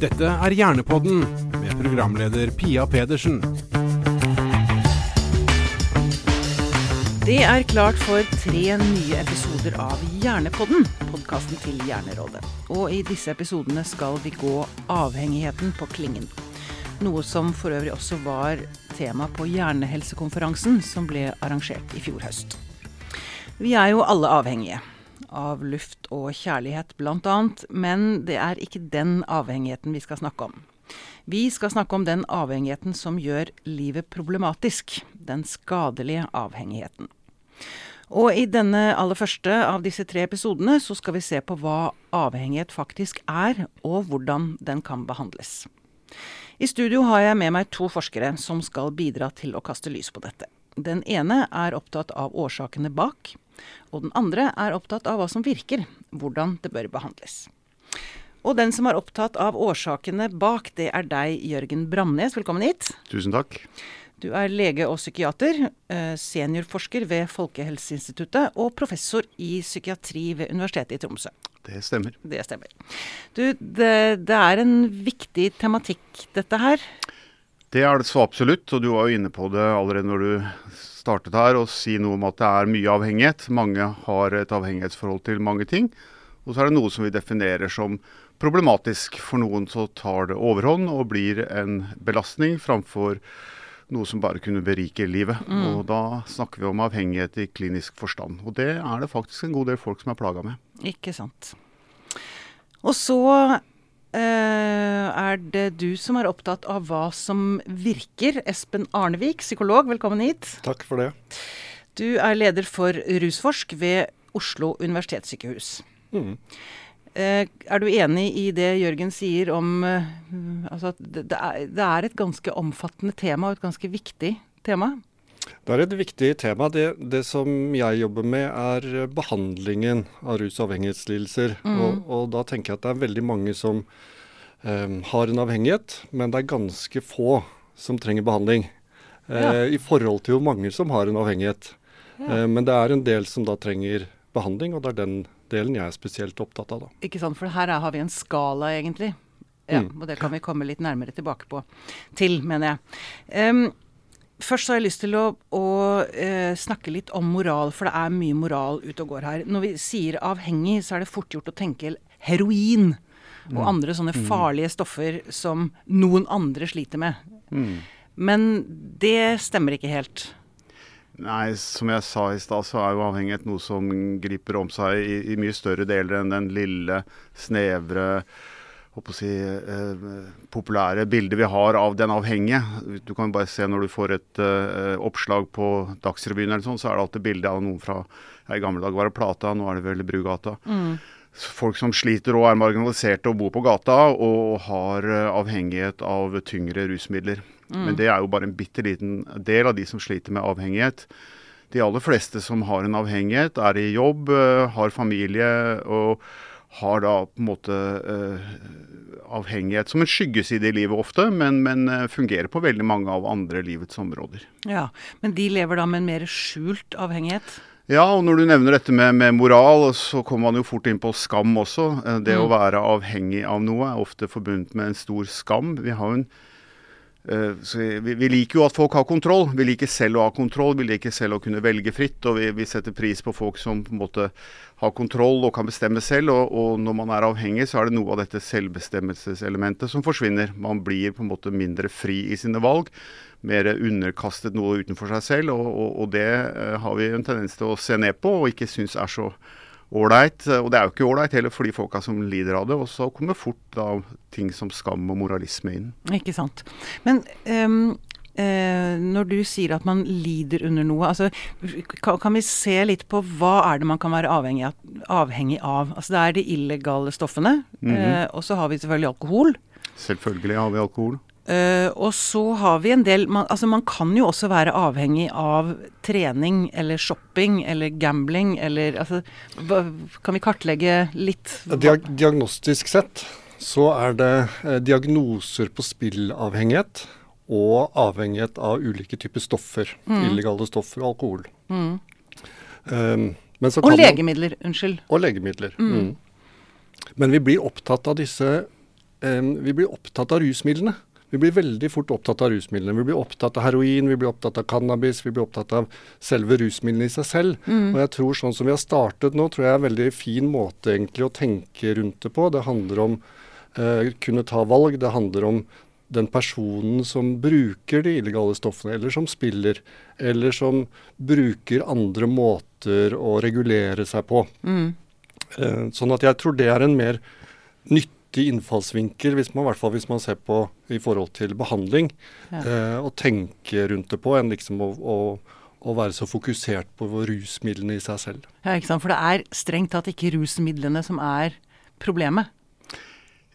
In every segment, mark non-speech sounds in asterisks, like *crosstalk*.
Dette er Hjernepodden med programleder Pia Pedersen. Det er klart for tre nye episoder av Hjernepodden, podkasten til Hjernerådet. Og i disse episodene skal vi gå avhengigheten på klingen. Noe som for øvrig også var tema på Hjernehelsekonferansen som ble arrangert i fjor høst. Vi er jo alle avhengige. Av luft og kjærlighet bl.a. Men det er ikke den avhengigheten vi skal snakke om. Vi skal snakke om den avhengigheten som gjør livet problematisk. Den skadelige avhengigheten. Og i denne aller første av disse tre episodene så skal vi se på hva avhengighet faktisk er, og hvordan den kan behandles. I studio har jeg med meg to forskere som skal bidra til å kaste lys på dette. Den ene er opptatt av årsakene bak, og den andre er opptatt av hva som virker, hvordan det bør behandles. Og den som er opptatt av årsakene bak, det er deg, Jørgen Bramnes. Velkommen hit. Tusen takk. Du er lege og psykiater, eh, seniorforsker ved Folkehelseinstituttet og professor i psykiatri ved Universitetet i Tromsø. Det stemmer. Det stemmer. Du, det, det er en viktig tematikk, dette her. Det er det så absolutt, og du var jo inne på det allerede når du startet her, å si noe om at det er mye avhengighet. Mange har et avhengighetsforhold til mange ting. Og så er det noe som vi definerer som problematisk. For noen så tar det overhånd og blir en belastning framfor noe som bare kunne berike livet. Mm. Og da snakker vi om avhengighet i klinisk forstand. Og det er det faktisk en god del folk som er plaga med. Ikke sant. Og så er det du som er opptatt av hva som virker. Espen Arnevik, psykolog, velkommen hit. Takk for det. Du er leder for Rusforsk ved Oslo universitetssykehus. Mm. Eh, er du enig i det Jørgen sier om eh, altså at det er, det er, et ganske omfattende tema og et ganske viktig tema? Det er et viktig tema. Det, det som jeg jobber med er behandlingen av rus- og avhengighetslidelser. Mm. Og, og, da tenker jeg at det er veldig mange som um, har en avhengighet, men det er ganske få som trenger behandling. Ja. Uh, I forhold til hvor mange som har en avhengighet. Ja. Uh, men det er en del som da trenger behandling, og det er den delen jeg er spesielt opptatt av. da. Ikke sant, for her har vi en skala, egentlig. Ja, mm. Og det kan vi komme litt nærmere tilbake på. Til, mener jeg. Um, Først har jeg lyst til å, å eh, snakke litt om moral, for det er mye moral ute og går her. Når vi sier avhengig, så er det fort gjort å tenke heroin og mm. andre sånne mm. farlige stoffer som noen andre sliter med. Mm. Men det stemmer ikke helt. Nei, som jeg sa i stad, så er jo avhengighet noe som griper om seg i, i mye større deler enn den lille, snevre si, eh, populære bildet vi har av den avhengige. Du kan bare se når du får et eh, oppslag på Dagsrevyen, eller sånn, så er det alltid bilde av noen fra ja, I gamle dager var det Plata, nå er det vel Brugata. Mm. Folk som sliter og er marginaliserte og bor på gata og har eh, avhengighet av tyngre rusmidler. Mm. Men det er jo bare en bitte liten del av de som sliter med avhengighet. De aller fleste som har en avhengighet, er i jobb, uh, har familie og har da på en måte uh, avhengighet som en skyggeside i livet ofte, men, men uh, fungerer på veldig mange av andre livets områder. Ja, Men de lever da med en mer skjult avhengighet? Ja, og når du nevner dette med, med, moral, så kommer man jo fort inn på skam også. Det mm. å være avhengig av noe er ofte forbundet med en stor skam. Vi har jo en Eh, vi, vi, liker jo at folk har kontroll. Vi liker selv å ha kontroll. Vi liker selv å kunne velge fritt. Og vi, vi setter pris på folk som på en måte har kontroll og kan bestemme selv. Og, og, når man er avhengig, så er det noe av dette selvbestemmelseselementet som forsvinner. Man blir på en måte mindre fri i sine valg. Mer underkastet noe utenfor seg selv. Og, og, og det uh, har vi en tendens til å se ned på og ikke synes er så ålreit. Og det er jo ikke ålreit heller for de folka som lider av det. Og så kommer fort da ting som skam og moralisme inn. Ikke sant. Men um uh, når du sier at man lider under noe, altså, kan, kan, vi se litt på hva er det man kan være avhengig av? Avhengig av? Altså, det er de illegale stoffene, mm -hmm. uh, og så har vi selvfølgelig alkohol. Selvfølgelig har vi alkohol. Uh, og så har vi en del man, altså man kan jo også være avhengig av trening eller shopping eller gambling eller altså, Kan vi kartlegge litt? Diag diagnostisk sett så er det eh, diagnoser på spillavhengighet og avhengighet av ulike typer stoffer. Mm. Illegale stoffer og alkohol. Mm. Um, og legemidler. Unnskyld. Og legemidler. Mm. mm. Men vi blir opptatt av disse um, vi blir opptatt av rusmidlene. Vi blir veldig fort opptatt av rusmidlene. Vi blir opptatt av heroin, vi blir opptatt av cannabis, vi blir opptatt av selve rusmidlene i seg selv. Mm. Og jeg tror sånn som vi har startet nå, tror jeg er en veldig fin måte egentlig å tenke rundt det på. Det handler om eh, kunne ta valg. Det handler om den personen som bruker de illegale stoffene, eller som spiller, eller som bruker andre måter å regulere seg på. Mm. Eh, sånn at jeg tror det er en mer nyttig innfallsvinkel, hvis man, i hvert fall hvis man ser på i forhold til behandling, Ja. eh, å tenke rundt det på, enn liksom å, å, å være så fokusert på rusmidlene i seg selv. Ja, ikke sant? For det er strengt tatt ikke rusmidlene som er problemet.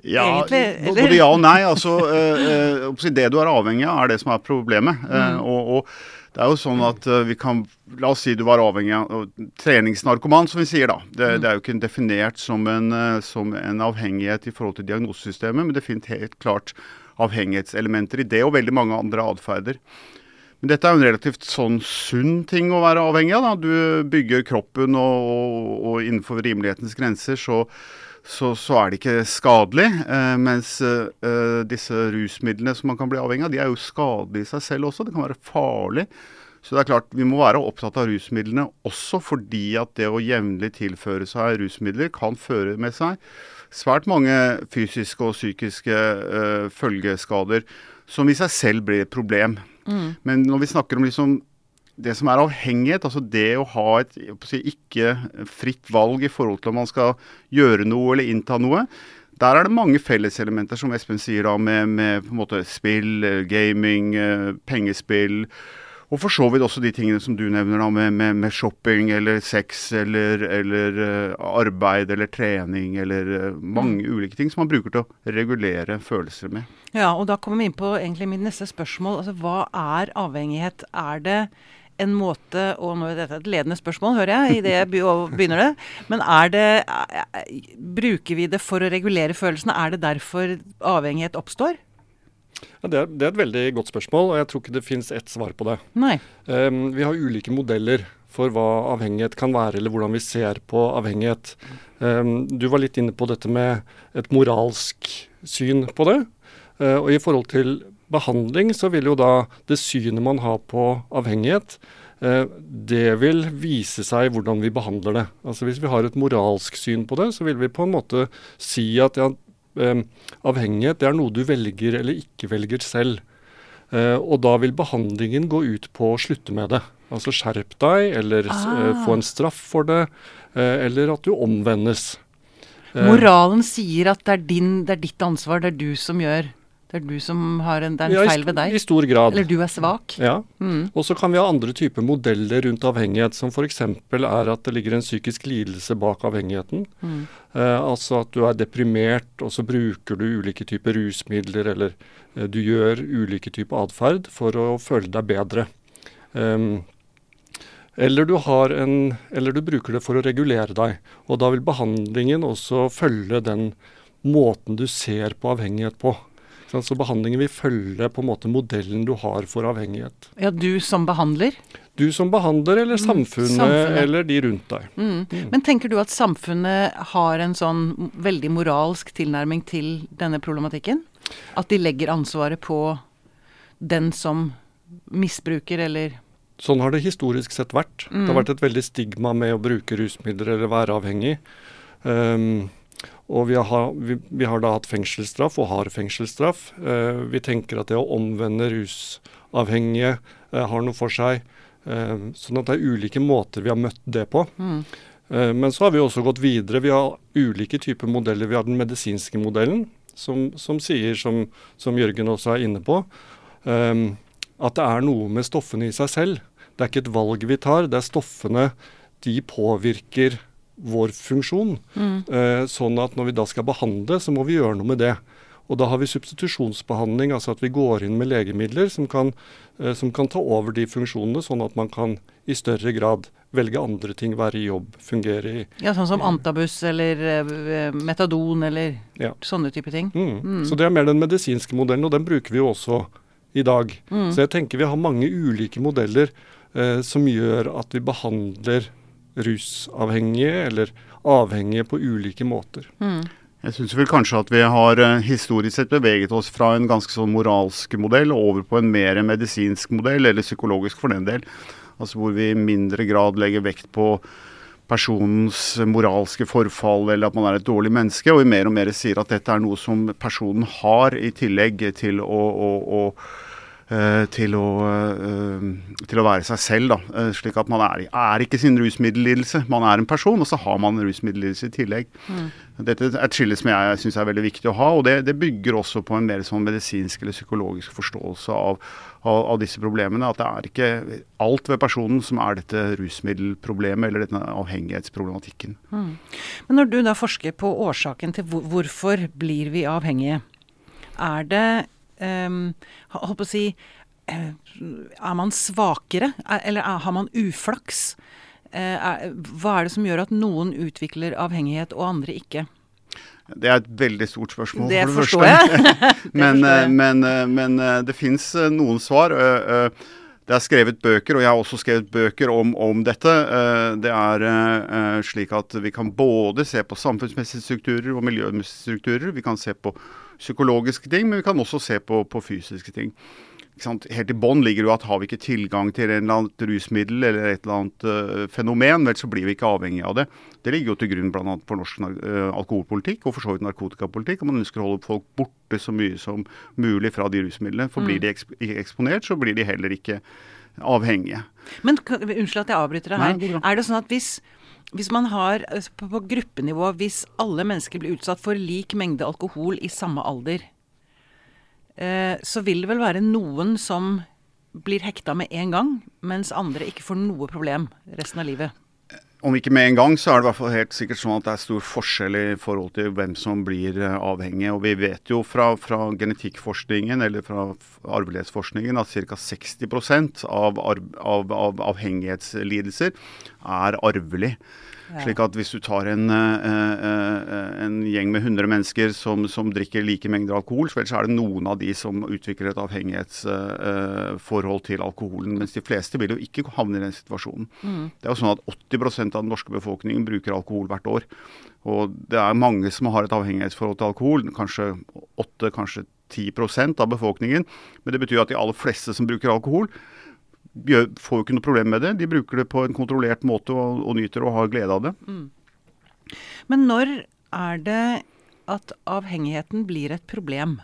Ja, Egentlig, eller? både ja og nei. Altså, eh, eh, det du er avhengig av, er det som er problemet. Eh, og, og det er jo sånn at eh, vi kan La oss si du var avhengig av treningsnarkoman, som vi sier da. Det, det er jo ikke definert som en, eh, som en avhengighet i forhold til diagnosesystemet, men det finnes helt klart avhengighetselementer i det, og veldig mange andre atferder. Men dette er jo en relativt sånn sunn ting å være avhengig av. Da. Du bygger kroppen, og, og, og innenfor rimelighetens grenser så, så, så er det ikke skadelig. Eh, mens eh, disse rusmidlene som man kan bli avhengig av, de er jo skadelige i seg selv også. Det kan være farlig. Så det er klart, vi må være opptatt av rusmidlene også fordi at det å jevnlig tilføre seg rusmidler kan føre med seg svært mange fysiske og psykiske eh, følgeskader som i seg selv blir et problem. Men når vi snakker om liksom det som er avhengighet, altså det å ha et ikke fritt valg i forhold til om man skal gjøre noe eller innta noe, der er det mange felleselementer, som Espen sier, da, med, med på en måte spill, eh, gaming, eh, pengespill. Og for så vidt også de tingene som du nevner, da, med, med, med shopping eller sex eller, eller eh, arbeid eller trening eller mange ulike ting som man bruker til å regulere følelser med. Ja, og da kommer vi inn på egentlig mitt neste spørsmål. Altså, hva er avhengighet? Er det en måte Og nå er dette et ledende spørsmål, hører jeg, idet jeg begynner det. Men er det er- Bruker vi det for å regulere følelsene? Er det derfor avhengighet oppstår? Ja, det, er, det er et veldig godt spørsmål, og jeg tror ikke det fins ett svar på det. Nei. Um, vi har ulike modeller for hva avhengighet kan være, eller hvordan vi ser på avhengighet. Um, du var litt inne på dette med et moralsk syn på det. Uh, og i forhold til behandling, så vil jo da det synet man har på avhengighet, uh, det vil vise seg hvordan vi behandler det. Altså Hvis vi har et moralsk syn på det, så vil vi på en måte si at ja, um, avhengighet det er noe du velger eller ikke velger selv. Eh, og da vil behandlingen gå ut på å slutte med det. Altså skjerp deg, eller eh, Ah. få en straff for det, eh, eller at du omvendes. Eh, Moralen sier at det er, din, det er ditt ansvar, det er du som gjør Det er du som har en, det er en ja, feil ved deg. I stor grad. Eller du er svak. Ja. Mm. Og så kan vi ha andre typer modeller rundt avhengighet, som f.eks. er at det ligger en psykisk lidelse bak avhengigheten. Mm. Eh, altså at du er deprimert, og så bruker du ulike typer rusmidler, eller eh, du gjør ulike typer atferd for å føle deg bedre. Um, eller, du har en, eller du bruker det for å regulere deg. Og da vil behandlingen også følge den måten du ser på avhengighet på. Så behandlingen vil følge på en måte modellen du har for avhengighet. Ja, du som behandler. Du som behandler, eller samfunnet, samfunnet. eller de rundt deg. Mm. Men tenker du at samfunnet har en sånn veldig moralsk tilnærming til denne problematikken? At de legger ansvaret på den som misbruker, eller Sånn har det historisk sett vært. Det Mm. har vært et veldig stigma med å bruke rusmidler eller være avhengig. Um, og vi har, vi, vi har da hatt fengselsstraff, og har fengselsstraff. Eh, vi tenker at det å omvende rusavhengige eh, har noe for seg. Eh, sånn at det er ulike måter vi har møtt det på. mm. Uh, men så har vi også gått videre. Vi har ulike typer modeller. Vi har den medisinske modellen, som, som sier, som, som Jørgen også er inne på, um, at det er noe med stoffene i seg selv. Det er ikke et valg vi tar, det er stoffene. De påvirker vår funksjon. Mm. Eh, sånn at når vi da skal behandle, så må vi gjøre noe med det. Og da har vi substitusjonsbehandling, altså at vi går inn med legemidler som kan, eh, som kan ta over de funksjonene, sånn at man kan i større grad velge andre ting, være i jobb, fungere i Ja, sånn som antabus eller eh, metadon eller Ja. sånne type ting. Mm. Mm. Så det er mer den medisinske modellen, og den bruker vi jo også i dag. Mm. Så jeg tenker vi har mange ulike modeller eh, som gjør at vi behandler rusavhengige eller avhengige på ulike måter. Mm. Jeg syns vel kanskje at vi har eh, historisk sett beveget oss fra en ganske sånn moralsk modell over på en mer medisinsk modell, eller psykologisk for den del. Altså hvor vi i mindre grad legger vekt på personens moralske forfall eller at man er et dårlig menneske, og vi mer og mer sier at dette er noe som personen har i tillegg til å, å, å til å, eh, til å, være seg selv. Da. Eh, slik at man er, er, ikke sin rusmiddellidelse. Man er en person, og så har man en rusmiddellidelse i tillegg. Mm. Dette er et skille som jeg syns er veldig viktig å ha. og det, det, bygger også på en mer sånn medisinsk eller psykologisk forståelse av, av, av, disse problemene. At det er ikke alt ved personen som er dette rusmiddelproblemet eller denne avhengighetsproblematikken. Mm. Men når du da forsker på årsaken til hvorfor blir vi avhengige, er det um, holdt på å si uh, Er man svakere, eller har man uflaks? Eh, hva er det som gjør at noen utvikler avhengighet og andre ikke? Det er et veldig stort spørsmål. Det, for det forstår jeg. *laughs* men, eh, men, eh, men, det fins noen svar. Det er skrevet bøker, og jeg har også skrevet bøker om, om dette. Det er slik at vi kan både se på samfunnsmessige strukturer og miljømessige strukturer. Vi kan se på psykologiske ting, men vi kan også se på, på fysiske ting. Helt i bånn ligger jo at har vi ikke tilgang til en eller annet rusmiddel eller et eller annet uh, fenomen, vel så blir vi ikke avhengig av det. Det ligger jo til grunn bl.a. for norsk uh, alkoholpolitikk og for så vidt narkotikapolitikk. og Man ønsker å holde folk borte så mye som mulig fra de rusmidlene. For mm. blir de eksp eksponert, så blir de heller ikke avhengige. Men Unnskyld at jeg avbryter deg her. Nei, er det sånn at hvis hvis man har altså, på, på gruppenivå, hvis alle mennesker blir utsatt for lik mengde alkohol i samme alder, Eh, så vil det vel være noen som blir hekta med en gang, mens andre ikke får noe problem resten av livet. Om ikke med en gang, så er det hvert fall helt sikkert sånn at det er stor forskjell i forhold til hvem som blir eh, avhengig. Og vi vet jo fra, fra genetikkforskningen eller fra arvelighetsforskningen at ca. 60 av, av, av avhengighetslidelser er arvelig. Slik at hvis du tar en, eh, eh, en gjeng med 100 mennesker som, som, drikker like mengder alkohol, så er det noen av de som utvikler et avhengighetsforhold til alkoholen. Mens de fleste vil jo ikke havne i den situasjonen. Mm. Det er jo sånn at 80% av den norske befolkningen bruker alkohol hvert år. Og det er mange som har et avhengighetsforhold til alkohol. Kanskje 8, kanskje 10% av befolkningen. Men det betyr at de aller fleste som bruker alkohol, gjør, får jo ikke noe problem med det. De bruker det på en kontrollert måte og, og nyter og har glede av det. Mm. Men når er det at avhengigheten blir et problem?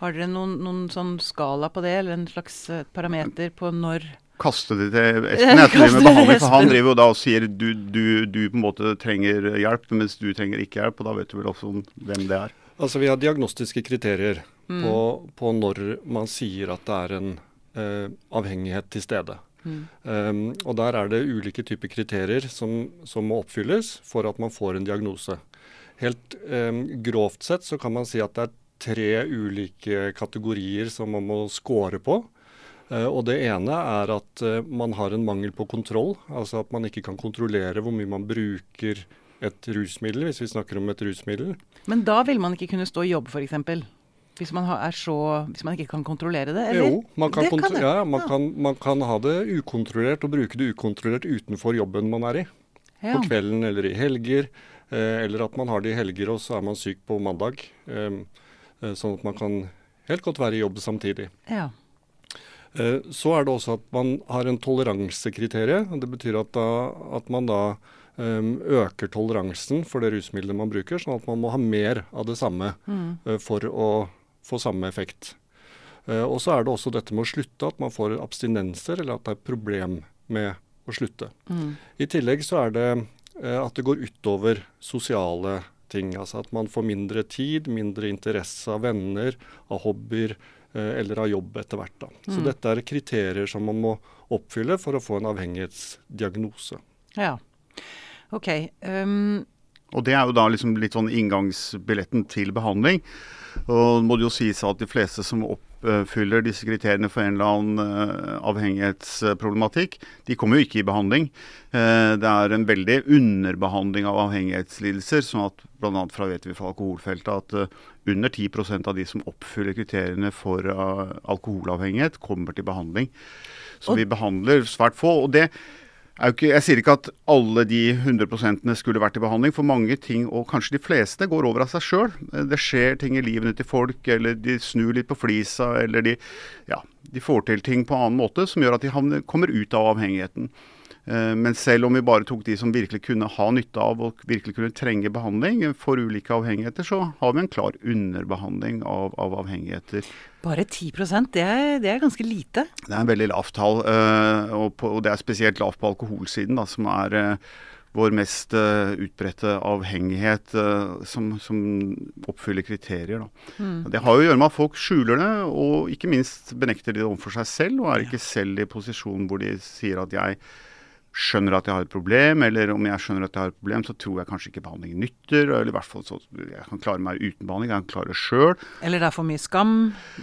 Har dere noen, noen sånn skala på det, eller en slags eh, parameter på når Kaste det til Espen jeg driver med behandling, for han driver jo da og sier du, du, du på en måte trenger hjelp, mens du trenger ikke hjelp. og Da vet du vel også hvem det er. Altså Vi har diagnostiske kriterier mm. på, på når man sier at det er en eh, avhengighet til stede. Mm. Um, og Der er det ulike typer kriterier som, som, må oppfylles for at man får en diagnose. Helt um, grovt sett så kan man si at det er tre ulike kategorier som man må score på. Uh, og Det ene er at uh, man har en mangel på kontroll. Altså at man ikke kan kontrollere hvor mye man bruker et rusmiddel, hvis vi snakker om et rusmiddel. Men da vil man ikke kunne stå i jobb, f.eks.? Hvis man, så, hvis man, ikke kan kontrollere det? Eller? Jo, man kan, det kan ja, man, ja. Kan, man, kan, ha det ukontrollert og bruke det ukontrollert utenfor jobben man er i. Ja. På kvelden eller i helger. Eh, eller at man har det i helger og så er man syk på mandag. Eh, eh, sånn at man kan helt godt være i jobb samtidig. Ja. Eh, så er det også at man har en toleransekriterium. Det betyr at, da, at man da um, øker toleransen for det rusmiddelet man bruker, sånn at man må ha mer av det samme mm. uh, for å få samme effekt. Uh, og så er det også dette med å slutte, at man får abstinenser, eller at det er et problem med å slutte. Mm. I tillegg så er det uh, at det går utover sosiale ting. Altså at man får mindre tid, mindre interesse av venner, av hobbyer uh, eller av jobb etter hvert. Da. Mm. Så dette er kriterier som man må oppfylle for å få en avhengighetsdiagnose. Ja. Ok. Um, og det er jo da liksom litt sånn inngangsbilletten til behandling. Og må det jo sies at de fleste som oppfyller disse kriteriene for en eller annen uh, avhengighetsproblematikk, de kommer jo ikke i behandling. Uh, det er en veldig underbehandling av avhengighetslidelser. sånn at bl.a. fra vet vi fra alkoholfeltet at uh, under 10% av de som oppfyller kriteriene for alkoholavhengighet, kommer til behandling. Så vi behandler svært få. og det ikke, jeg sier ikke at alle de 100% skulle vært i behandling, for mange ting, og kanskje de fleste, går over av seg sjøl. Det skjer ting i livene til folk, eller de snur litt på flisa, eller de, ja, de får til ting på annen måte som gjør at de kommer ut av avhengigheten. Eh, men selv om vi bare tok de som virkelig kunne ha nytte av og virkelig kunne trenge behandling for ulike avhengigheter, så har vi en klar underbehandling av, av avhengigheter. Bare 10% det er, det er ganske lite? Det er en veldig lavt tall. Eh, og, og det er spesielt lavt på alkoholsiden, da, som er eh, vår mest utbredte avhengighet som, som, oppfyller kriterier. Mm. Det har jo å gjøre med at folk skjuler det, og ikke minst benekter de det overfor seg selv, og er ikke selv i posisjon hvor de sier at jeg skjønner at jeg har et problem, eller om jeg skjønner at jeg har et problem, så tror jeg kanskje ikke behandling nytter. Eller i hvert fall så jeg kan klare meg uten behandling. Jeg kan klare det sjøl. Eller det er for mye skam.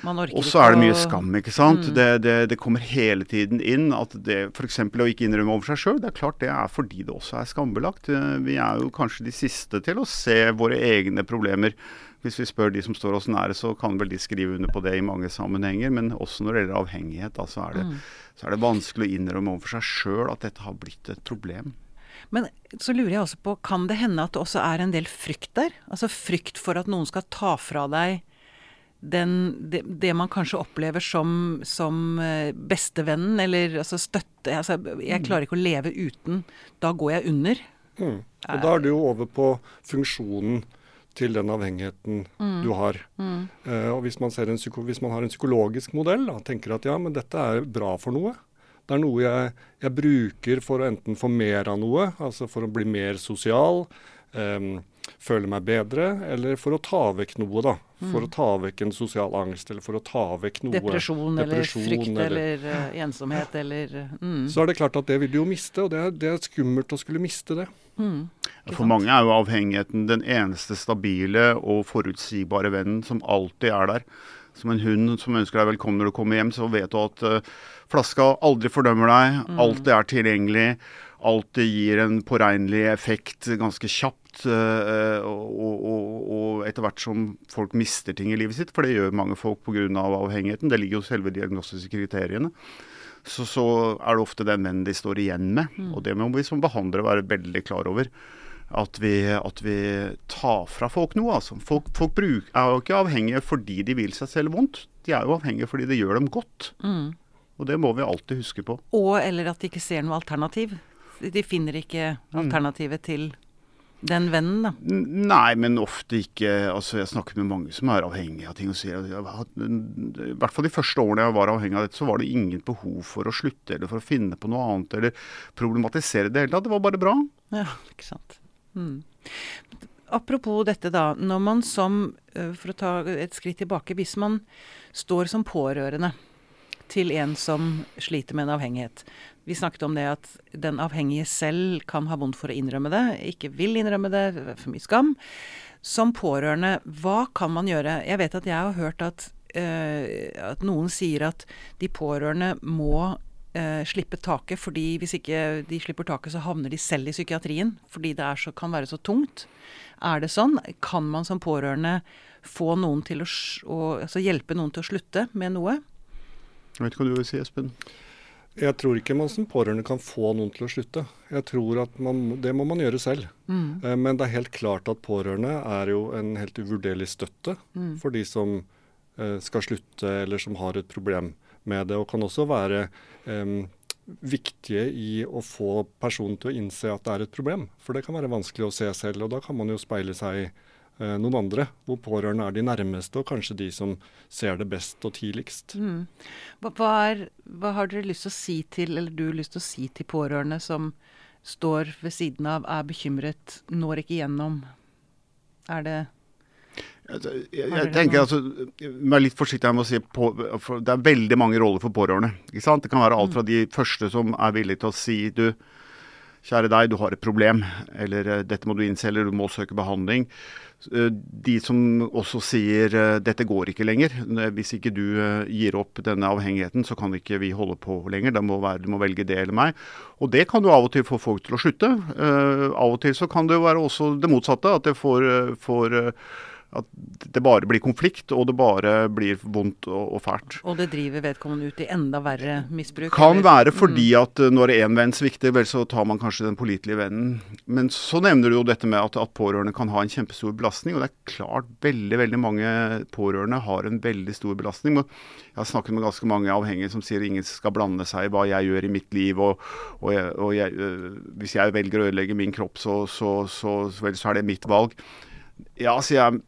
Man orker ikke Og så er det mye skam, ikke sant. Mm. Det, det, det, kommer hele tiden inn at det f.eks. å ikke innrømme over seg sjøl, det er klart det er fordi det også er skambelagt. Vi er jo kanskje de siste til å se våre egne problemer. Hvis vi spør de som står oss nære, så kan vel de skrive under på det i mange sammenhenger. Men også når det gjelder avhengighet, da, så, er det, mm. så er det vanskelig å innrømme overfor seg sjøl at dette har blitt et problem. Men så lurer jeg også på, kan det hende at det også er en del frykt der? Altså frykt for at noen skal ta fra deg den, det, det, man kanskje opplever som, som eh, bestevennen, eller altså støtte altså, Jeg klarer ikke å leve uten. Da går jeg under. Mm. Og da er det jo over på funksjonen til den avhengigheten mm. du har. Mm. Uh, og hvis man, en, hvis man, har en psykologisk modell, og tenker at ja, men dette er bra for noe. Det er noe jeg, jeg bruker for å enten få mer av noe, altså for å bli mer sosial, um, føle meg bedre, eller for å ta vekk noe, da. For mm. å ta vekk en sosial angst, eller for å ta vekk noe Depresjon, depresjon eller frykt eller, eller uh, ensomhet eller uh, Så er det klart at det vil du jo miste, og det er, det er skummelt å skulle miste det. Mm. For mange er jo avhengigheten den eneste stabile og forutsigbare vennen som alltid er der. Som en hund som ønsker deg velkommen når du kommer hjem, så vet du at uh, flaska aldri fordømmer deg, mm. alltid er tilgjengelig, alltid gir en påregnelig effekt ganske kjapt. Uh, og, og, og, etter hvert som folk mister ting i livet sitt, for det gjør mange folk pga. Av avhengigheten, det ligger jo selve diagnostiske kriteriene, så, så, er det ofte den vennen de står igjen med. Mm. Og det må vi som behandlere være veldig klar over. At vi, at vi tar fra folk noe. Altså. Folk, folk bruk, er jo ikke avhengige fordi de vil seg selv vondt. De er jo avhengige fordi det gjør dem godt. Mm. Og det må vi alltid huske på. Og eller at de ikke ser noe alternativ. De finner ikke mm. alternativet mm. til den vennen, da? Nei, men ofte ikke. Altså, jeg snakket med mange som er avhengige av ting. og sier at I hvert fall de første årene jeg var avhengig av dette, så var det ingen behov for å slutte eller for å finne på noe annet eller problematisere det hele tatt. Det var bare bra. Ja, ikke sant. Mm. Apropos dette, da. Når man som, øh, for å ta et skritt tilbake, hvis man står som pårørende til en som sliter med en avhengighet, vi snakket om det at den avhengige selv kan ha vondt for å innrømme det, ikke vil innrømme det, for mye skam. Som pårørende, hva kan man gjøre? Jeg vet at jeg har hørt at, uh, at noen sier at de pårørende må uh, slippe taket, fordi hvis ikke de slipper taket, så havner de selv i psykiatrien. Fordi det så, kan være så tungt. Er det sånn? Kan man som pårørende få noen til å, å altså hjelpe noen til å slutte med noe? Jeg vet ikke hva du vil si, Espen? Jeg tror ikke man som pårørende kan få noen til å slutte. Jeg tror at man, Det må man gjøre selv. Mm. Eh, men det er helt klart at pårørende er jo en helt uvurderlig støtte mm. for de som eh, skal slutte eller som har et problem med det. Og kan også være um, viktige i å få personen til å innse at det er et problem. For det kan være vanskelig å se selv, og da kan man jo speile seg i Eh, noen andre, hvor pårørende er de nærmeste, og kanskje de som ser det best og tidligst. Mm. Hva, er, hva, har dere lyst til å si til, eller du lyst til å si til pårørende som står ved siden av, er bekymret, når ikke gjennom? Er det jeg, jeg, tenker altså, Vær litt forsiktig med å si på, Det er veldig mange roller for pårørende. ikke sant? Det kan være alt mm. fra de første som er villige til å si du, kjære deg, du har et problem, eller eh, dette må du innse, eller du må søke behandling. Eh, de som også sier eh, dette går ikke lenger. Hvis ikke du gir opp denne avhengigheten, så kan ikke vi holde på lenger. Det må være, du må velge det eller meg. Og det kan jo av og til få folk til å slutte. Av og til så kan det jo være også det motsatte. At det får, får at det bare blir konflikt, og det bare blir vondt og, og fælt. Og det driver vedkommende ut i enda verre misbruk? Kan eller? være fordi at uh, når én venn svikter, vel så tar man kanskje den pålitelige vennen. Men så nevner du jo dette med at, at pårørende kan ha en kjempestor belastning. Og det er klart veldig veldig mange pårørende har en veldig stor belastning. Jeg har snakket med ganske mange avhengige som sier ingen skal blande seg i hva jeg gjør i mitt liv. Og, og, jeg, og jeg, uh, hvis jeg velger å ødelegge min kropp, så, så, så, så er det mitt valg. Ja, sier jeg,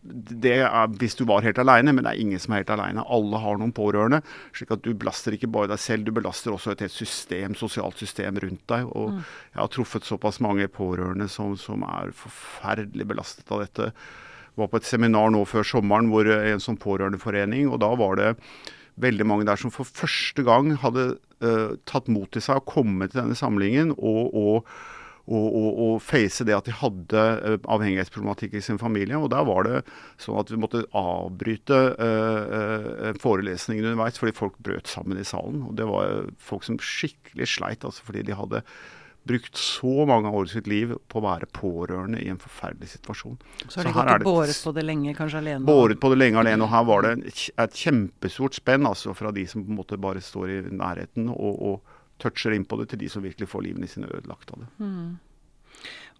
det er hvis du var helt aleine, men det er ingen som er helt aleine. Alle har noen pårørende. slik at du belaster ikke bare deg selv, du belaster også et helt system, sosialt system rundt deg. Og Mm. jeg har truffet såpass mange pårørende som, som er forferdelig belastet av dette. Jeg Var på et seminar nå før sommeren hvor eh, en sånn pårørendeforening, og da var det veldig mange der som for første gang hadde uh, tatt mot til seg å komme til denne samlingen og, og og face det at de hadde uh, avhengighetsproblematikk i sin familie. Og der var det sånn at vi måtte avbryte uh, forelesningene forelesningen underveis fordi folk brøt sammen i salen. Og det var folk som skikkelig sleit, altså fordi de hadde brukt så mange år i sitt liv på å være pårørende i en forferdelig situasjon. Så har de gått og det- båret på det lenge, kanskje alene? Båret på det lenge alene. Og her var det et kjempestort spenn altså fra de som på en måte bare står i nærheten og, og toucher inn på det, til de som virkelig får livene sine ødelagt av det. Mm.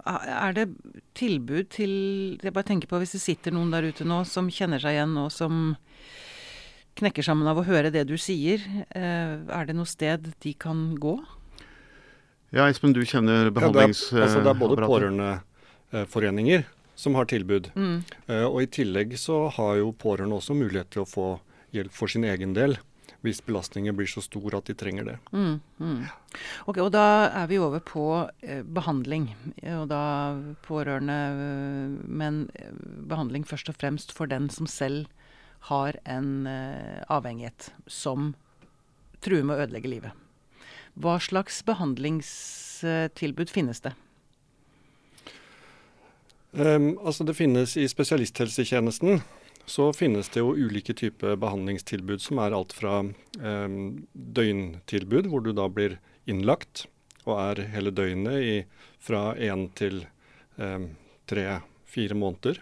Er det tilbud til Jeg bare tenker på hvis det sitter noen der ute nå som kjenner seg igjen, og som knekker sammen av å høre det du sier. Eh, er det noe sted de kan gå? Ja, Espen, du kjenner Ja, det, er, behandlingsapparatet? altså det er både pårørendeforeninger som har tilbud, Mm. eh, og i tillegg så har jo pårørende også mulighet til å få hjelp for sin egen del. Hvis belastningen blir så stor at de trenger det. Mm, mm. Ok, og Da er vi over på eh, behandling. Og da pårørende, eh, men eh, behandling først og fremst for den som selv har en eh, avhengighet som truer med å ødelegge livet. Hva slags behandlingstilbud finnes det? Um, altså Det finnes i spesialisthelsetjenesten så finnes det jo ulike typer behandlingstilbud som er alt fra eh, døgntilbud, hvor du da blir innlagt og er hele døgnet i, fra én til um, tre-fire måneder.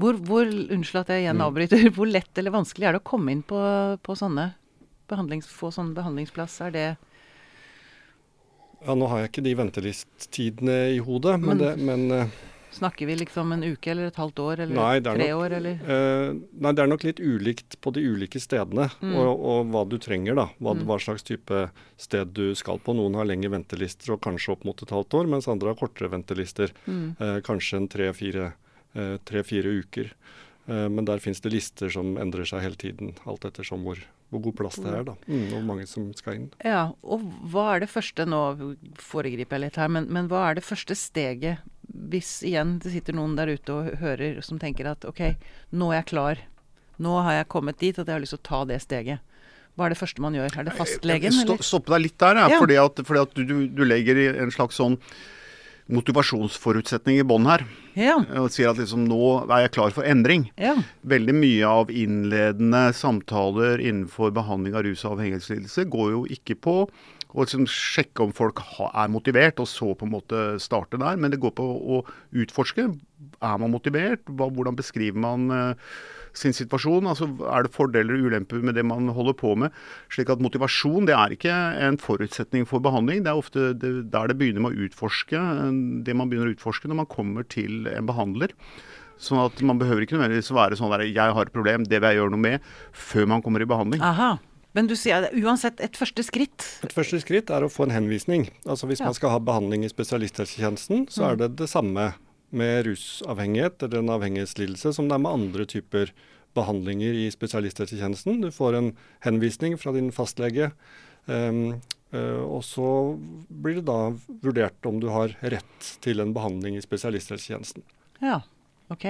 Hvor, hvor, unnskyld at jeg igjen Mm. avbryter. *laughs* Hvor lett eller vanskelig er det å komme inn på, på sånne behandlings, få sånn behandlingsplass? Er det Ja, Nå har jeg ikke de ventelisttidene i hodet, men, Men- det, men eh, Snakker vi liksom en uke eller et halvt år eller Nei, tre nok- år eller Eh, nei, Det er nok litt ulikt på de ulike stedene, Mm. og, og hva du trenger. da, hva, Mm. hva slags type sted du skal på. Noen har lengre ventelister og kanskje opp mot et halvt år, mens andre har kortere ventelister. mm. Eh, kanskje en tre-fire eh, uker. Eh, men der finnes det lister som endrer seg hele tiden, alt ettersom hvor, hvor god plass det er. da, mm, og hvor mange som skal inn. Ja, og hva er det første Nå foregriper jeg litt her, men, men hva er det første steget hvis igjen det sitter noen der ute og hører som tenker at OK, nå er jeg klar. Nå har jeg kommet dit at jeg har lyst til å ta det steget. Hva er det første man gjør? Er det fastlegen, eller? Stoppe deg litt der, ja, fordi at, fordi at du, du, legger i en slags sånn motivasjonsforutsetning i bånn her. Ja. Og sier at liksom nå er jeg klar for endring. ja. Veldig mye av innledende samtaler innenfor behandling av rus- og avhengighetslidelse går jo ikke på å liksom sjekke om folk er motivert, og så på en måte starte der. Men det går på å utforske. Er man motivert? Hvordan beskriver man eh, sin situasjon? Altså, er det fordeler og ulemper med det man holder på med? Slik at motivasjon det er ikke en forutsetning for behandling. Det er ofte det, der det begynner med å utforske, det man begynner å utforske når man kommer til en behandler. Sånn at man behøver ikke nødvendigvis være sånn der 'jeg har et problem, det vil jeg gjøre noe med', før man kommer i behandling. Aha. Men du sier uansett et første skritt. Et første skritt er å få en henvisning. Altså Hvis Ja. man skal ha behandling i spesialisthelsetjenesten, så er det det samme med rusavhengighet eller en avhengighetslidelse som det er med andre typer behandlinger i spesialisthelsetjenesten. Du får en henvisning fra din fastlege, um, og så blir det da vurdert om du har rett til en behandling i spesialisthelsetjenesten. Ja, ok.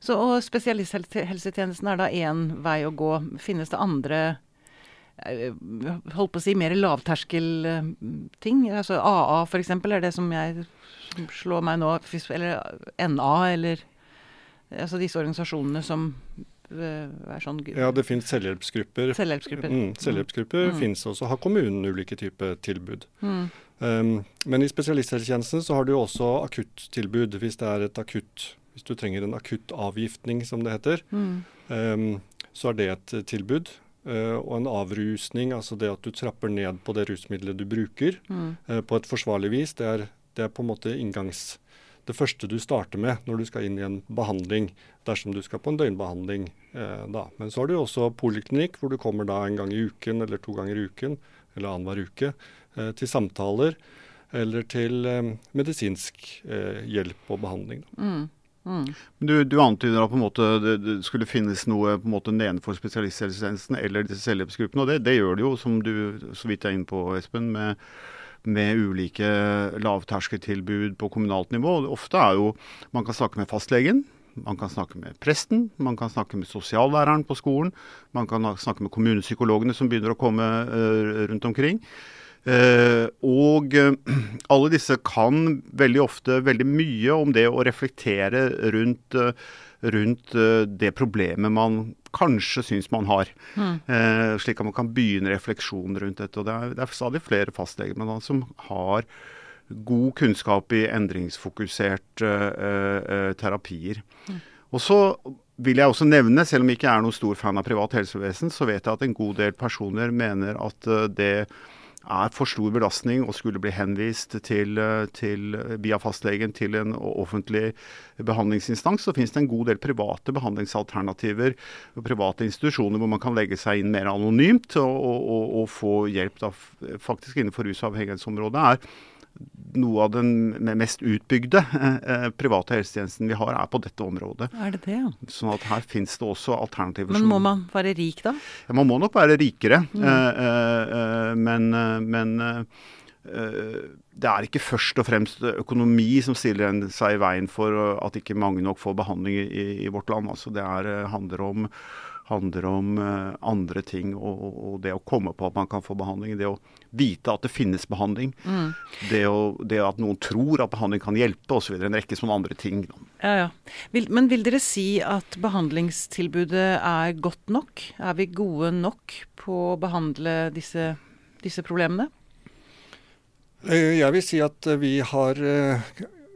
Så, og spesialisthelsetjenesten er da én vei å gå. Finnes det andre holdt på å si mer lavterskelting? Altså AA f.eks. er det som jeg slår meg nå. Eller NA, eller Altså disse organisasjonene som eh, er sånn Ja, det finnes selvhjelpsgrupper. selvhjelpsgrupper. Mm, selvhjelpsgrupper Mm. finnes også. Har kommunen ulike typer tilbud. Mm. Um, men i spesialisthelsetjenesten så har du også akuttilbud hvis det er et akutt hvis du trenger en akutt avgiftning, som det heter, Mm. um, så er det et tilbud. Uh, og en avrusning, altså det at du trapper ned på det rusmiddelet du bruker Mm. uh, på et forsvarlig vis, det er, det er på en måte inngangs... Det første du starter med når du skal inn i en behandling, dersom du skal på en døgnbehandling. Uh, da. Men så har du også poliklinikk, hvor du kommer da en gang i uken eller to ganger i uken, eller annenhver uke, uh, til samtaler eller til um, medisinsk uh, hjelp og behandling. Mm. Mm. Du, du antyder at på en måte det, skulle finnes noe på en måte nedenfor spesialisthelsetjenesten eller disse selvhjelpsgruppene. og det, det, gjør det jo, som du så vidt er inne på, Espen, med, med ulike lavterskeltilbud på kommunalt nivå. Ofte er jo Man kan snakke med fastlegen. Man kan snakke med presten, man kan snakke med sosiallæreren på skolen. Man kan snakke med kommunepsykologene som begynner å komme uh, rundt omkring. Uh, og uh, *clears throat* alle disse kan veldig ofte veldig mye om det å reflektere rundt, uh, rundt det problemet man kanskje syns man har. Mm. slik at man kan begynne refleksjonen rundt dette. og Det er, det er stadig flere fastleger men som har god kunnskap i endringsfokusert terapier. Mm. Og så vil jeg også nevne, selv om jeg ikke er noen stor fan av privat helsevesen, så vet jeg at en god del personer mener at det er for stor belastning å skulle bli henvist til, til, via fastlegen til en offentlig behandlingsinstans. Så finnes det en god del private behandlingsalternativer og private institusjoner hvor man kan legge seg inn mer anonymt og, og, og få hjelp da, faktisk innenfor rusavhengighetsområdet. er noe av den mest utbygde eh, private helsetjenesten vi har, er på dette området. Er det det, ja? Sånn at her finnes det også alternativer. Men må man være rik, da? Ja, man må nok være rikere. Mm. Eh, eh, men, men det er ikke først og fremst økonomi som stiller seg i veien for at ikke mange nok får behandling i, i vårt land. Altså det er, handler om handler om uh, andre ting. Og, og, det å komme på at man kan få behandling. Det å vite at det finnes behandling. Mm. Det, å, det, at noen tror at behandling kan hjelpe osv. En rekke sånne andre ting. Ja, ja. Vil, men vil dere si at behandlingstilbudet er godt nok? Er vi gode nok på å behandle disse, disse problemene? Jeg vil si at vi har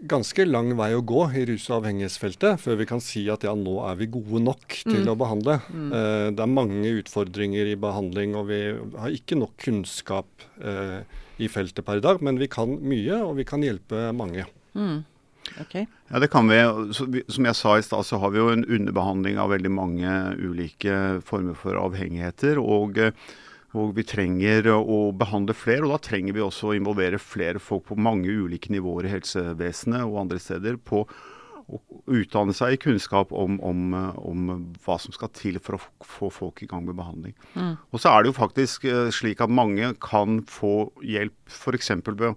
ganske lang vei å gå i rus- og avhengighetsfeltet før vi kan si at ja, nå er vi gode nok til mm. å behandle. Mm. Eh, det er mange utfordringer i behandling, og vi har ikke nok kunnskap eh, i feltet per i dag. Men vi kan mye, og vi kan hjelpe mange. Mm. Okay. Ja, det kan vi. Som jeg sa i stad, så har vi jo en underbehandling av veldig mange ulike former for avhengigheter. og og vi trenger å behandle flere, og da trenger vi også å involvere flere folk på mange ulike nivåer i helsevesenet og andre steder på å utdanne seg i kunnskap om, om, om, hva som skal til for å få folk i gang med behandling. Mm. Og så er det jo faktisk slik at mange kan få hjelp f.eks. ved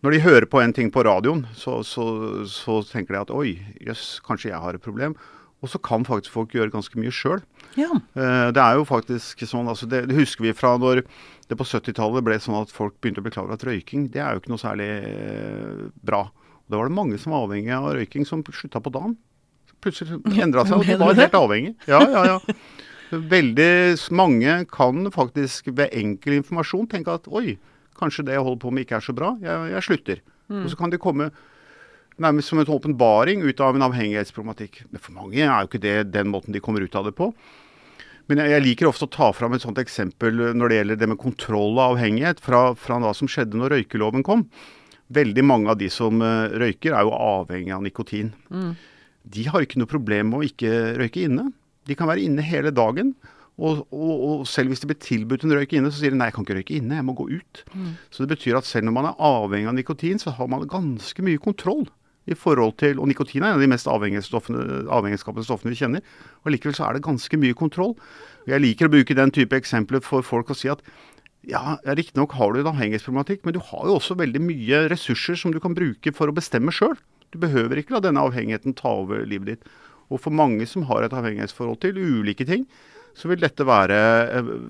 når de hører på en ting på radioen, så, så, så tenker de at oi, jøss, kanskje jeg har et problem. Og så kan faktisk folk gjøre ganske mye sjøl. Ja. Det er jo faktisk sånn, altså det, det husker vi fra når det på 70-tallet ble sånn at folk begynte å bli klar over at røyking det er jo ikke noe særlig bra. Og Da var det mange som var avhengig av røyking, som slutta på dagen. Plutselig endra seg, og de var helt avhengig. Ja, ja, ja. Veldig mange kan faktisk ved enkel informasjon tenke at oi, kanskje det jeg holder på med ikke er så bra, jeg, jeg slutter. Mm. Og så kan de komme nærmest som en åpenbaring ut av en avhengighetsproblematikk. Men for mange er jo ikke det den måten de kommer ut av det på. Men jeg, jeg liker ofte å ta fram et sånt eksempel når det gjelder det med kontroll av avhengighet, fra, fra hva som skjedde når røykeloven kom. Veldig mange av de som uh, røyker, er jo avhengig av nikotin. Mm. De har ikke noe problem med å ikke røyke inne. De kan være inne hele dagen. Og, og, og, selv hvis det blir tilbudt en røyk inne, så sier de nei, jeg kan ikke røyke inne, jeg må gå ut. Mm. Så det betyr at selv når man er avhengig av nikotin, så har man ganske mye kontroll i forhold til, Og nikotin er en av de mest avhengighetsskapende stoffene vi kjenner. og Likevel så er det ganske mye kontroll. Jeg liker å bruke den type eksempler for folk å si at ja, riktignok har du en avhengighetsproblematikk, men du har jo også veldig mye ressurser som du kan bruke for å bestemme sjøl. Du behøver ikke la denne avhengigheten ta over livet ditt. Og for mange som har et avhengighetsforhold til ulike ting, så vil dette være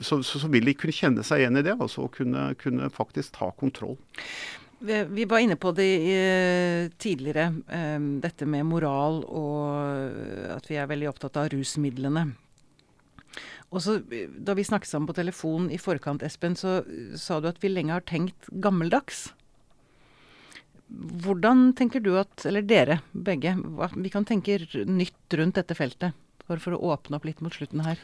så, så, så vil de kunne kjenne seg igjen i det. Altså kunne, kunne faktisk ta kontroll. Vi var inne på det eh, tidligere, eh, dette med moral og at vi er veldig opptatt av rusmidlene. Og så, Da vi snakket sammen på telefon i forkant, Espen, så sa du at vi lenge har tenkt gammeldags. hvordan tenker du at, eller dere begge, vi kan tenke nytt rundt dette feltet? For, for å åpne opp litt mot slutten her.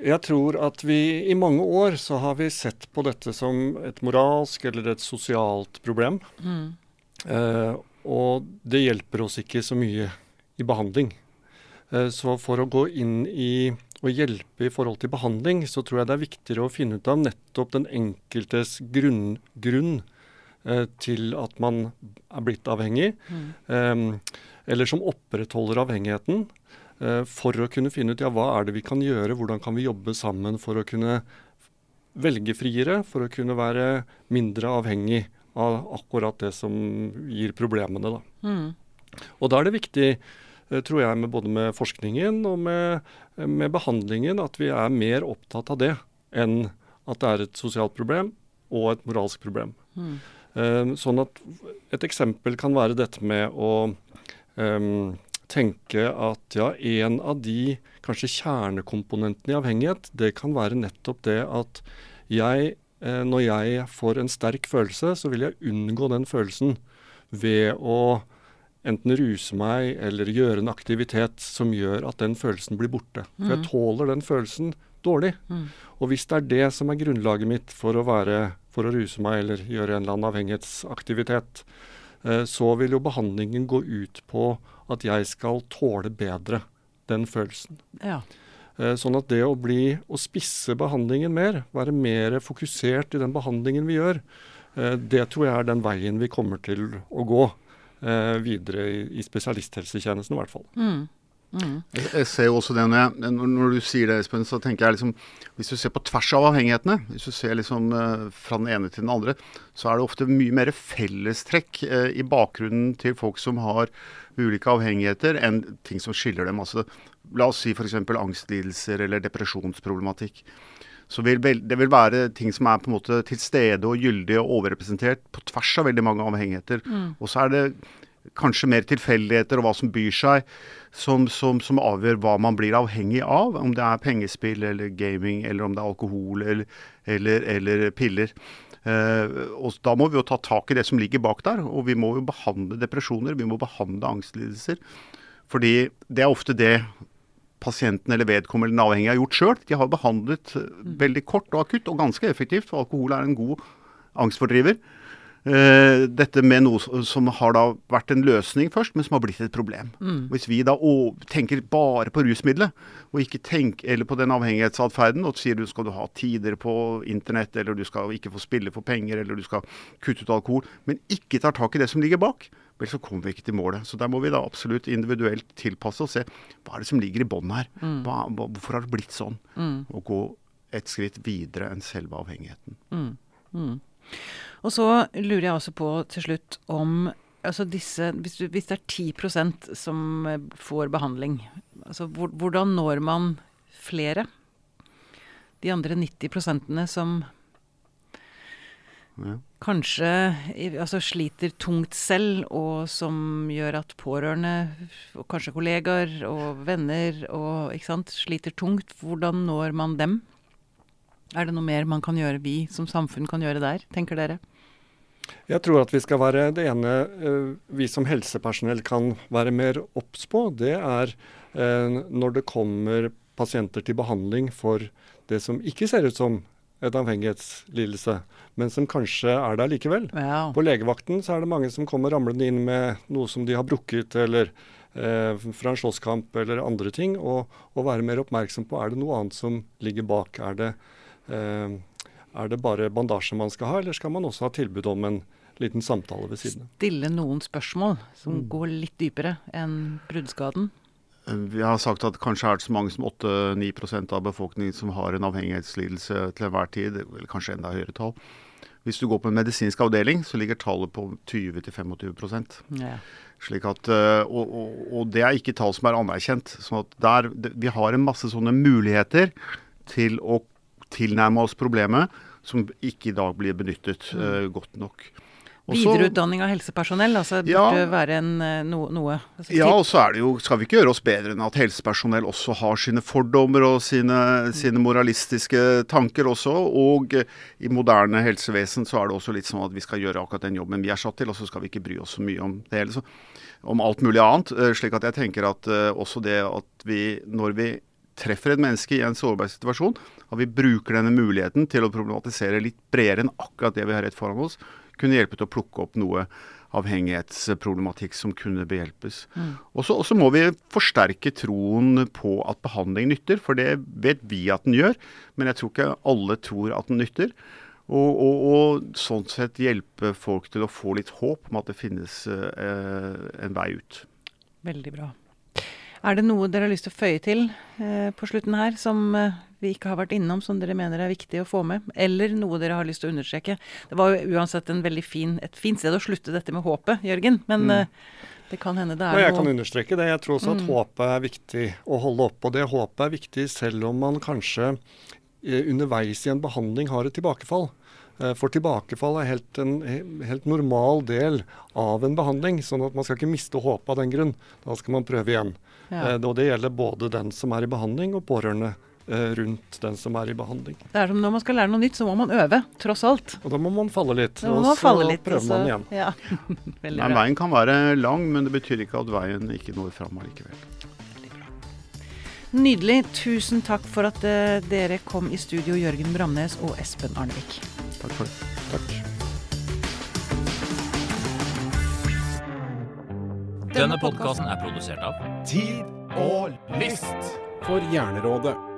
Jeg tror at vi i mange år så har vi sett på dette som et moralsk eller et sosialt problem. Mm. Eh, og det hjelper oss ikke så mye i behandling. Eh, så for å gå inn i og hjelpe i forhold til behandling, så tror jeg det er viktigere å finne ut av nettopp den enkeltes grunn, grunn eh, til at man er blitt avhengig, mm. eh, eller som opprettholder avhengigheten, for å kunne finne ut ja, hva er det vi kan gjøre, hvordan kan vi jobbe sammen for å kunne velge friere, for å kunne være mindre avhengig av akkurat det som gir problemene. Da. Mm. Og da er det viktig Eh, tror jeg, med både med forskningen og med, med, behandlingen, at vi er mer opptatt av det enn at det er et sosialt problem og et moralsk problem. Mm. Um, sånn at Et eksempel kan være dette med å um, tenke at ja, en av de kanskje kjernekomponentene i avhengighet, det kan være nettopp det at jeg, eh, når jeg får en sterk følelse, så vil jeg unngå den følelsen ved å enten ruse meg eller gjøre en aktivitet som gjør at den følelsen blir borte. For jeg mm. tåler den følelsen dårlig. Mm. Og hvis det er det som er grunnlaget mitt for å, være, for å ruse meg eller gjøre en eller annen avhengighetsaktivitet, eh, så vil jo behandlingen gå ut på at jeg skal tåle bedre den følelsen. Ja. Eh, sånn at det å bli, å spisse behandlingen mer, være mer fokusert i den behandlingen vi gjør, eh, det tror jeg er den veien vi kommer til å gå eh, videre i, spesialisthelsetjenesten, i hvert fall. Mm. Mm. Jeg, jeg, ser jo også det når, jeg, når, du sier det, Espen, så tenker jeg liksom Hvis du ser på tvers av avhengighetene, hvis du ser liksom fra den ene til den andre, så er det ofte mye mer fellestrekk i bakgrunnen til folk som har ulike avhengigheter, enn ting som skiller dem. Altså, la oss si f.eks. angstlidelser eller depresjonsproblematikk så vil det vil være ting som er på en måte til stede og gyldig og overrepresentert på tvers av veldig mange avhengigheter. Mm. Og så er det kanskje mer tilfeldigheter og hva som byr seg, som, som, som, avgjør hva man blir avhengig av. Om det er pengespill eller gaming, eller om det er alkohol eller, eller, eller piller. Uh, og Da må vi jo ta tak i det som ligger bak der. Og vi må jo behandle depresjoner, vi må behandle angstlidelser. Fordi det er ofte det pasienten eller vedkommende eller avhengige har gjort sjøl. De har behandlet eh, mm. veldig kort og akutt, og ganske effektivt, for alkohol er en god angstfordriver. Uh, dette med noe som har da vært en løsning først, men som har blitt et problem. Mm. Hvis vi da tenker bare på rusmiddelet, og ikke tenker, eller på den avhengighetsatferden, og sier du skal du ha tider på internett, eller du skal ikke få spille for penger, eller du skal kutte ut alkohol, men ikke tar tak i det som ligger bak, vel, så kommer vi ikke til målet. Så der må vi da absolutt individuelt tilpasse og se hva er det som ligger i bånn her. Mm. Hva, hvorfor har det blitt sånn? Mm. Og gå et skritt videre enn selve avhengigheten. Mm. Og så lurer jeg også på til slutt om altså disse, hvis, hvis, det er 10% som eh, får behandling, altså hvordan når man flere? De andre 90% som ja. kanskje altså sliter tungt selv, og som gjør at pårørende, og kanskje kollegaer og venner og, sant, sliter tungt. Hvordan når man dem? Er det noe mer man kan gjøre, vi som samfunn kan gjøre der, tenker dere? Jeg tror at vi skal være det ene eh, vi som helsepersonell kan være mer obs på. Det er eh, når det kommer pasienter til behandling for det som ikke ser ut som et avhengighetslidelse, men som kanskje er der likevel. Ja. På legevakten så er det mange som kommer ramlende inn med noe som de har brukket, eller eh, fra en slåsskamp eller andre ting. Og, og, være mer oppmerksom på er det noe annet som ligger bak. Er det, er det bare bandasje man skal ha, eller skal man også ha tilbud om en liten samtale ved siden av? Stille noen spørsmål som mm. går litt dypere enn bruddskaden. Vi har sagt at kanskje er det så mange som 8-9% av befolkningen som har en avhengighetslidelse til enhver tid, eller kanskje enda høyere tall. Hvis du går på en medisinsk avdeling, så ligger tallet på 20-25 ja. Slik at, eh, og, og, og, det er ikke tall som er anerkjent. sånn at der, Vi har en masse sånne muligheter til å tilnærme oss problemet som ikke i dag blir benyttet uh, godt nok. Også- Videreutdanning av helsepersonell, altså det Ja. burde være en, eh, no, noe altså, Ja, og så er det jo, skal vi ikke gjøre oss bedre enn at helsepersonell også har sine fordommer og sine, sine moralistiske tanker også. Og eh, i moderne helsevesen så er det også litt sånn at vi skal gjøre akkurat den jobben vi er satt til, og så skal vi ikke bry oss så mye om det hele. Så, om alt mulig annet. Slik at jeg tenker at også det at vi, når vi treffer et menneske i en sårbar situasjon, at vi bruker denne muligheten til å problematisere litt bredere enn akkurat det vi har rett foran oss, kunne hjelpe til å plukke opp noe avhengighetsproblematikk som kunne behjelpes. Mm. og så må vi forsterke troen på at behandling nytter, for det vet vi at den gjør. Men jeg tror ikke alle tror at den nytter. Og, og, og sånn sett hjelpe folk til å få litt håp om at det finnes eh, en vei ut. Veldig bra. Er det noe dere har lyst til å føye til eh, på slutten her, som eh, vi ikke har vært innom, som dere mener er viktig å få med? Eller noe dere har lyst til å understreke? Det var jo uansett en fin, et fint sted å slutte dette med håpet, Jørgen. Men eh, det kan hende det er noe jeg kan understreke det. Jeg tror også at håpet er viktig å holde oppe. Og det håpet er viktig selv om man kanskje eh, underveis i en behandling har et tilbakefall. Eh, For tilbakefall er helt en helt normal del av en behandling. sånn at man skal ikke miste håpet av den grunn. Da skal man prøve igjen. Ja. Eh, Og det gjelder både den som er i behandling og pårørende eh, rundt den som er i behandling. Det er som når man skal lære noe nytt, så må man øve, tross alt. Og da må man falle litt, Da må og så falle litt. prøver så- man igjen. Ja. *laughs* Bra. veien kan være lang, men det betyr ikke at veien ikke når fram allikevel. Nydelig. Tusen takk for at eh, dere kom i studio, Jørgen Bramnes og Espen Arnevik. Takk for det. Takk. Denne podkasten er produsert av Tid og list. For Hjernerådet.